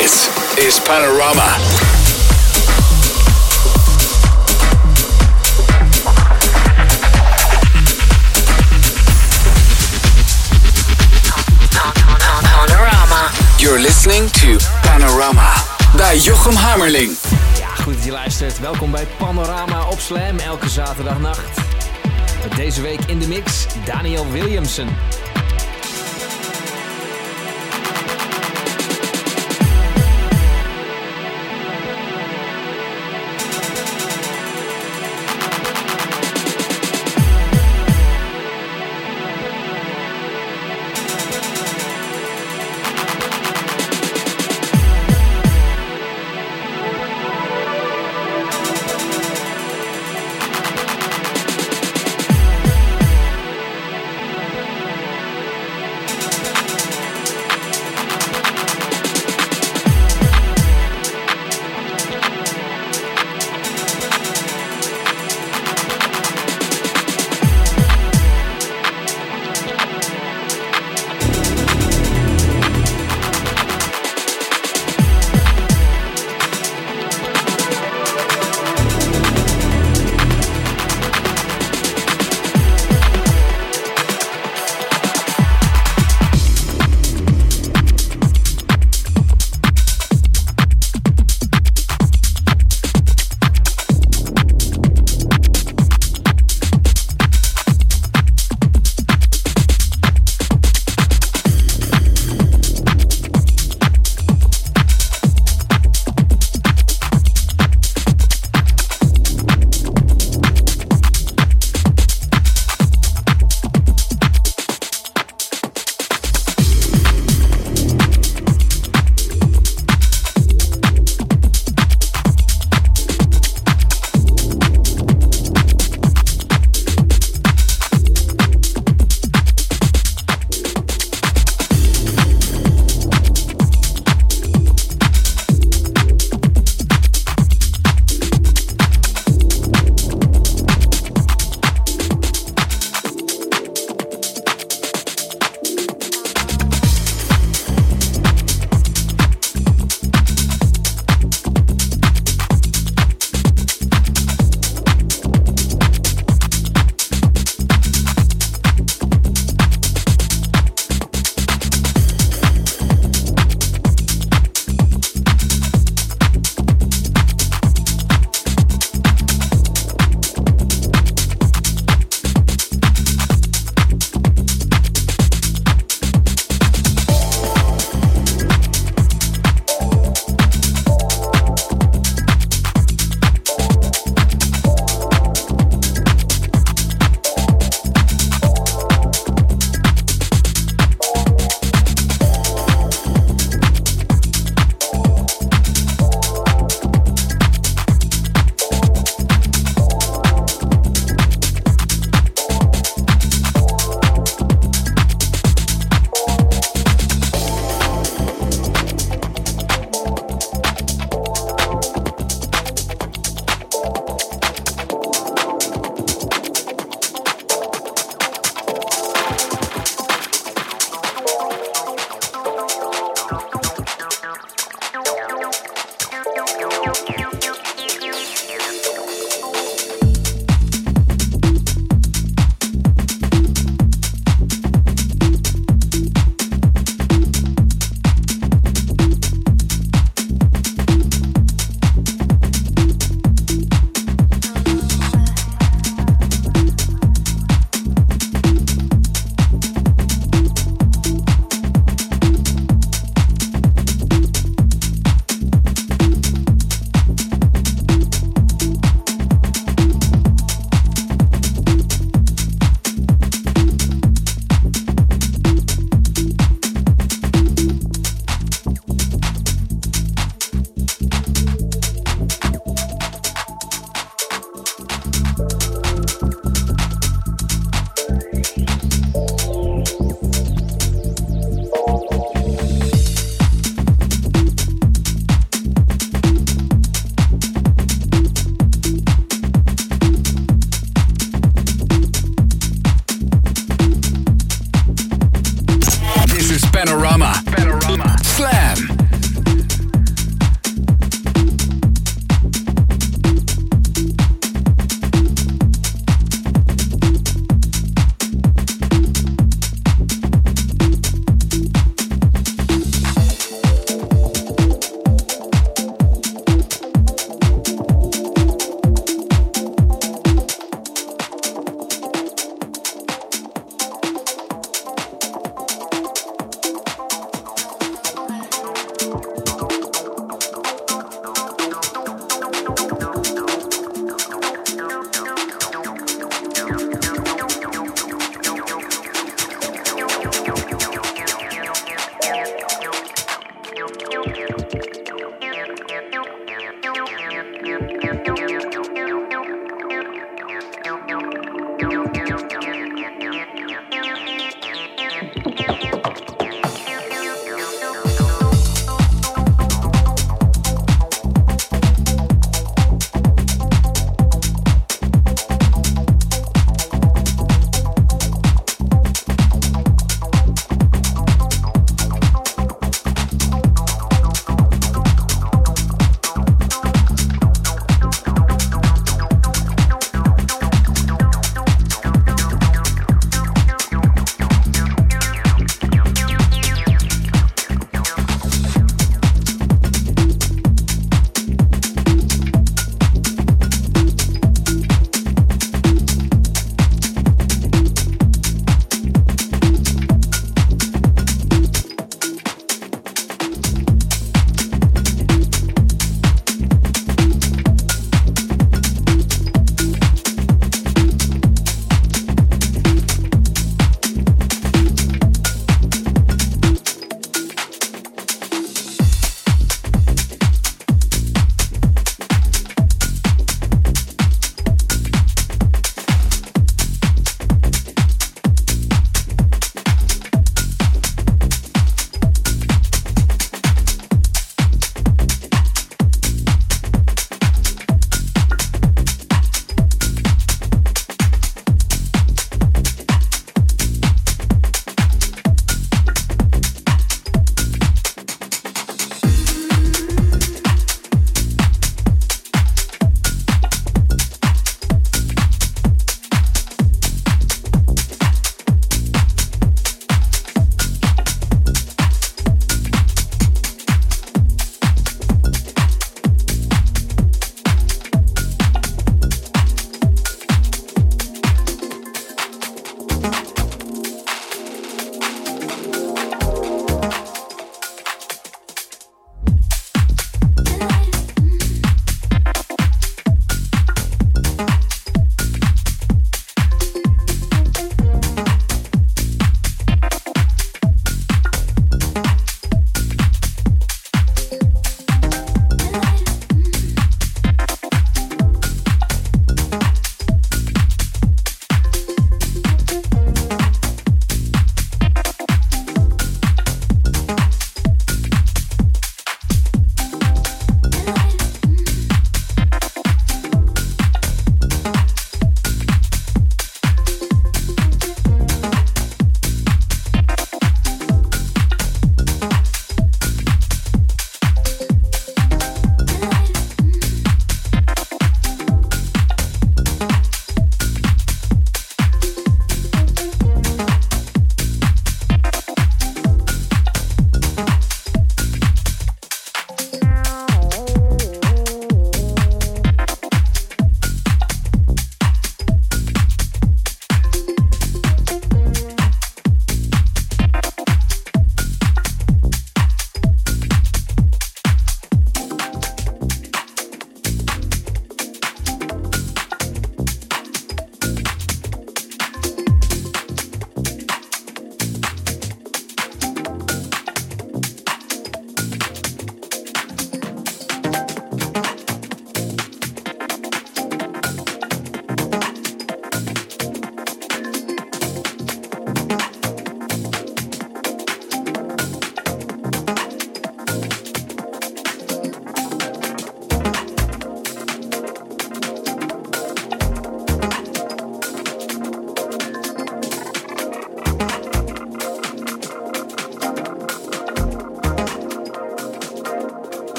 This is Panorama. Panorama. You're listening to Panorama bij Jochem Hamerling. Ja, goed dat je luistert. Welkom bij Panorama op Slam elke zaterdagnacht. Met deze week in de mix Daniel Williamson.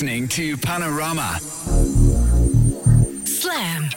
Listening to Panorama. Slam.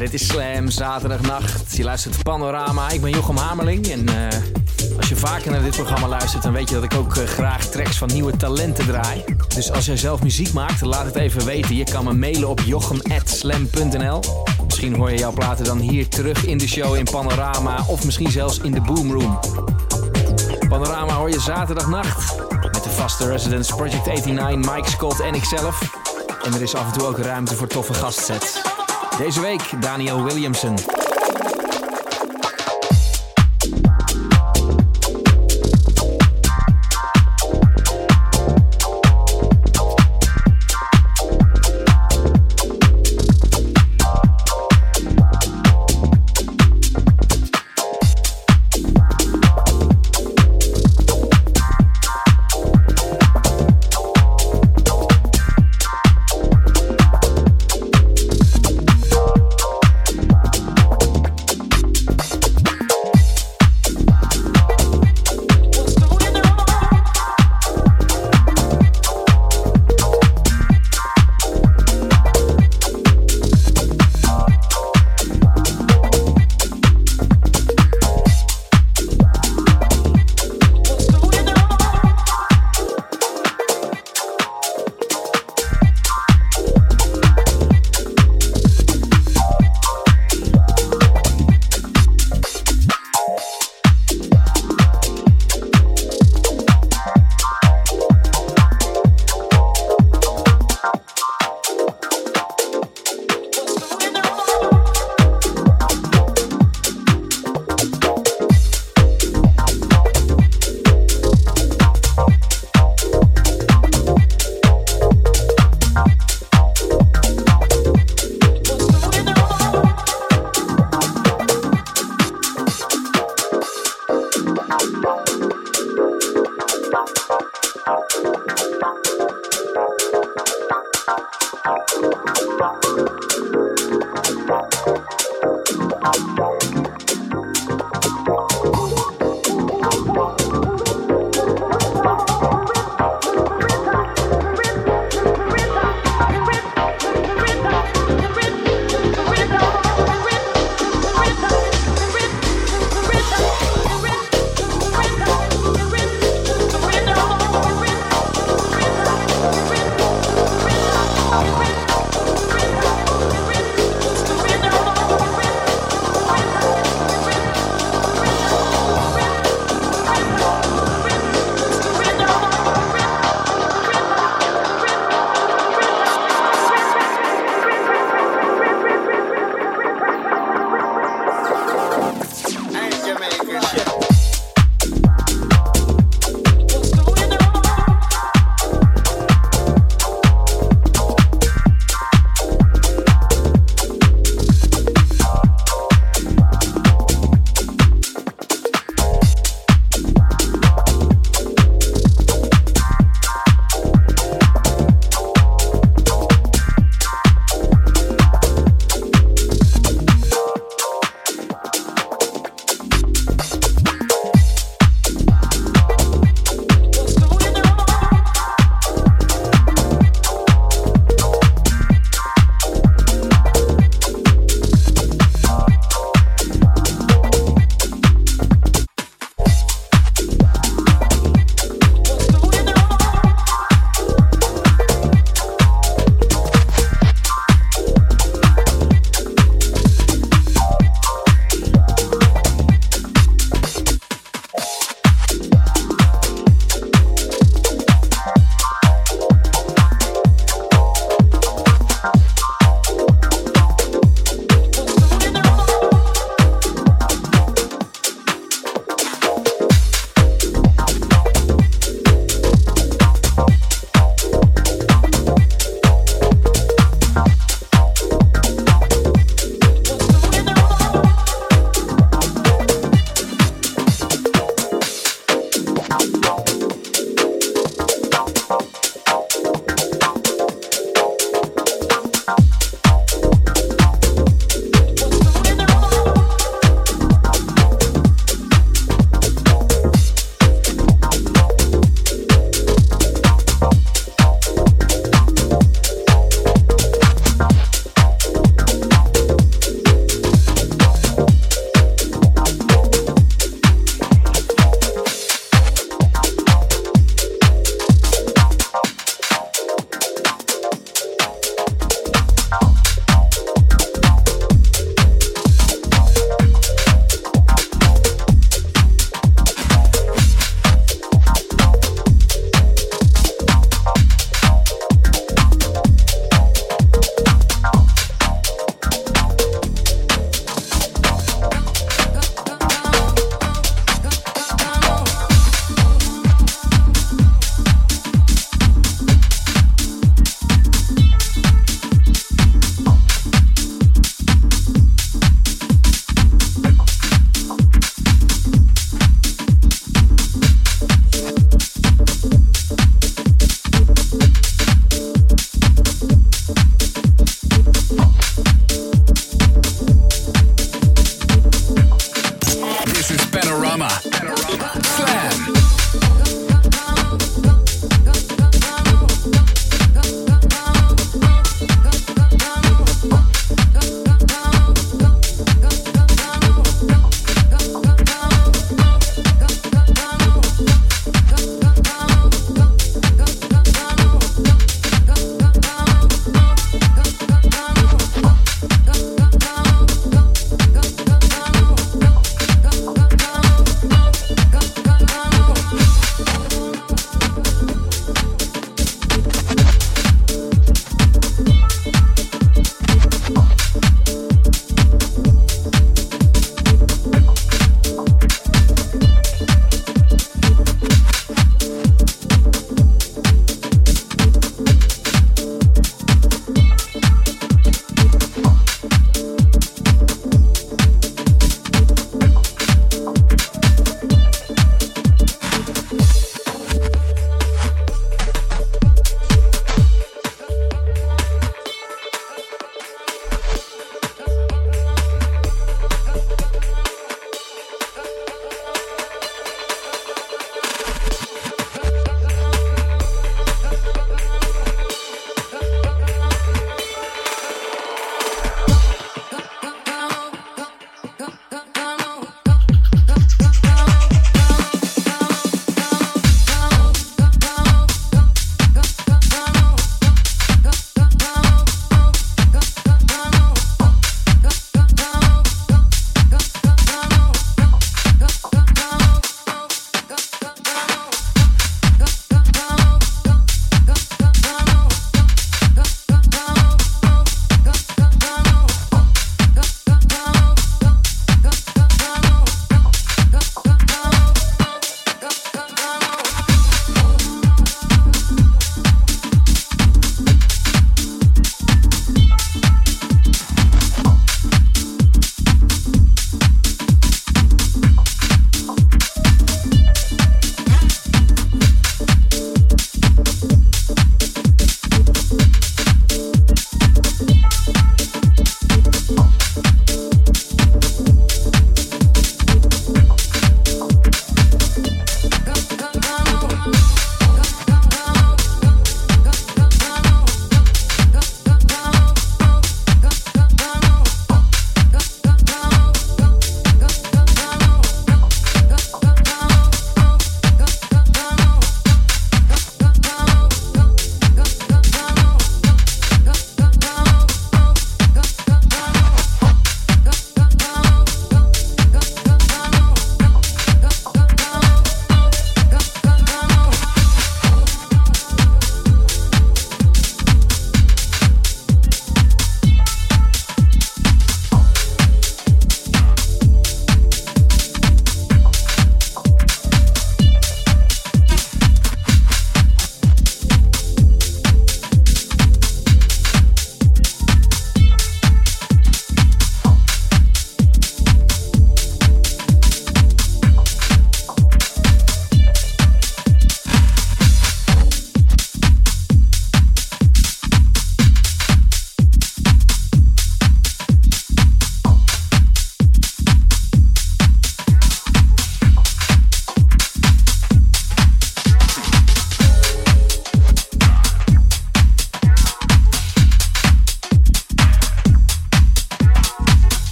Dit is Slam, zaterdagnacht. Je luistert Panorama. Ik ben Jochem Hamerling. En uh, als je vaker naar dit programma luistert, dan weet je dat ik ook uh, graag tracks van nieuwe talenten draai. Dus als jij zelf muziek maakt, laat het even weten. Je kan me mailen op jochem.slam.nl. Misschien hoor je jouw platen dan hier terug in de show in Panorama. Of misschien zelfs in de Boomroom. Panorama hoor je zaterdagnacht. Met de vaste residents Project 89, Mike Scott en ikzelf. En er is af en toe ook ruimte voor toffe gastsets. Deze week Daniel Williamson.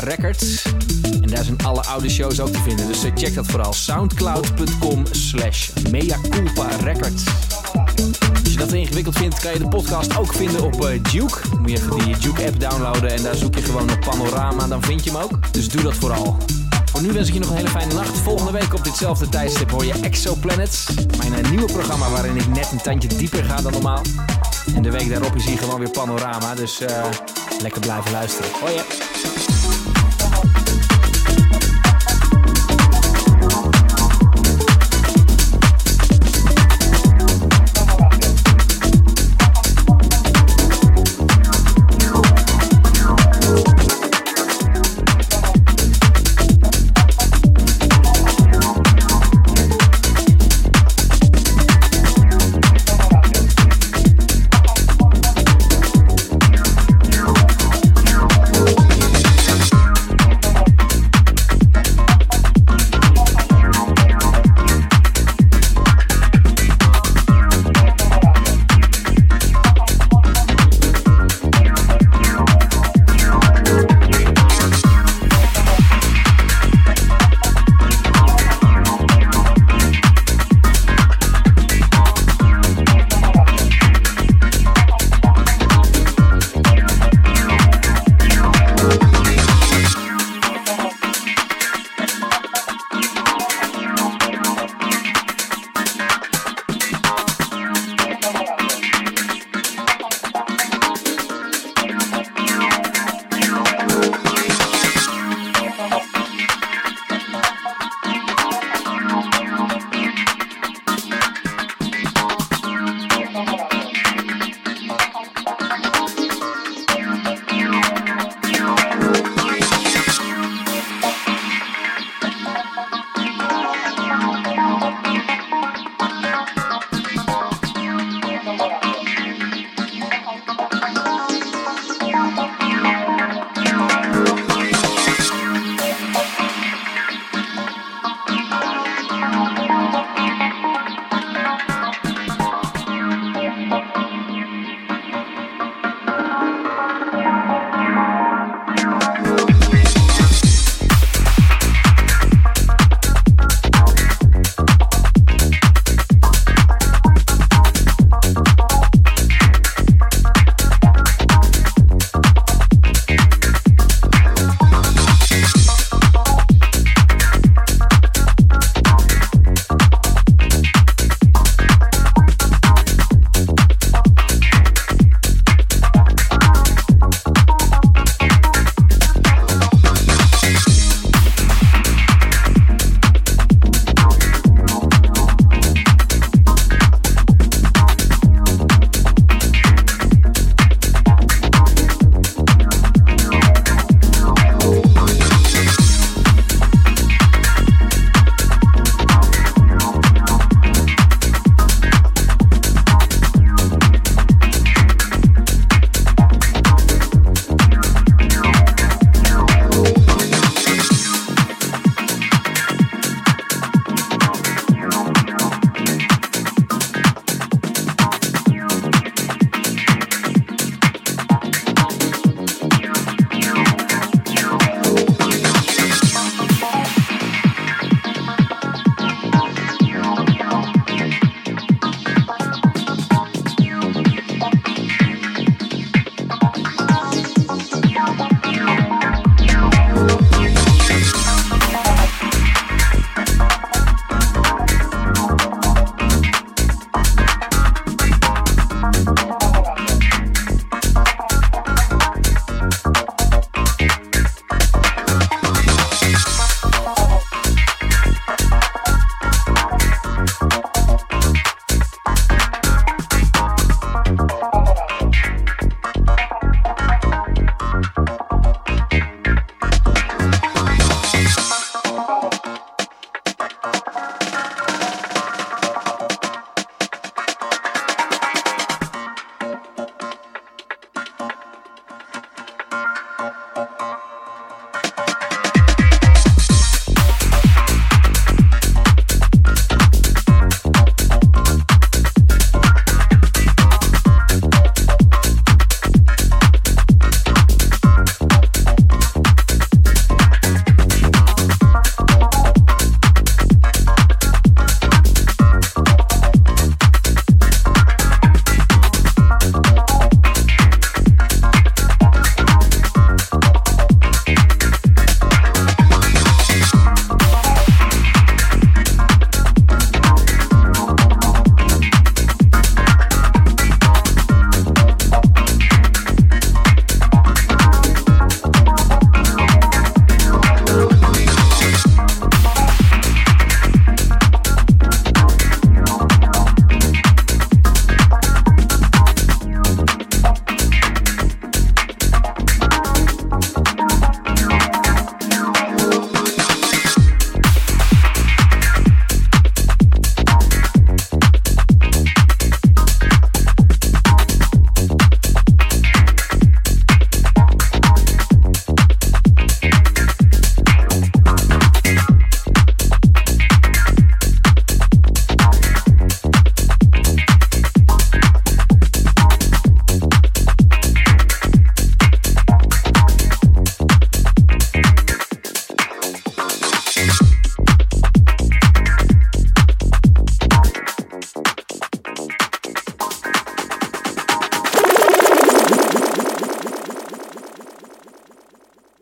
Records. En daar zijn alle oude shows ook te vinden. Dus eh, check dat vooral. soundcloud.com slash records. Als je dat ingewikkeld vindt, kan je de podcast ook vinden op uh, Duke. Moet je even die Duke-app downloaden en daar zoek je gewoon op Panorama. Dan vind je hem ook. Dus doe dat vooral. Voor nu wens ik je nog een hele fijne nacht. Volgende week op ditzelfde tijdstip hoor je Exoplanets. Mijn nieuwe programma waarin ik net een tandje dieper ga dan normaal. En de week daarop is hier gewoon weer Panorama. Dus lekker blijven luisteren. Hoi.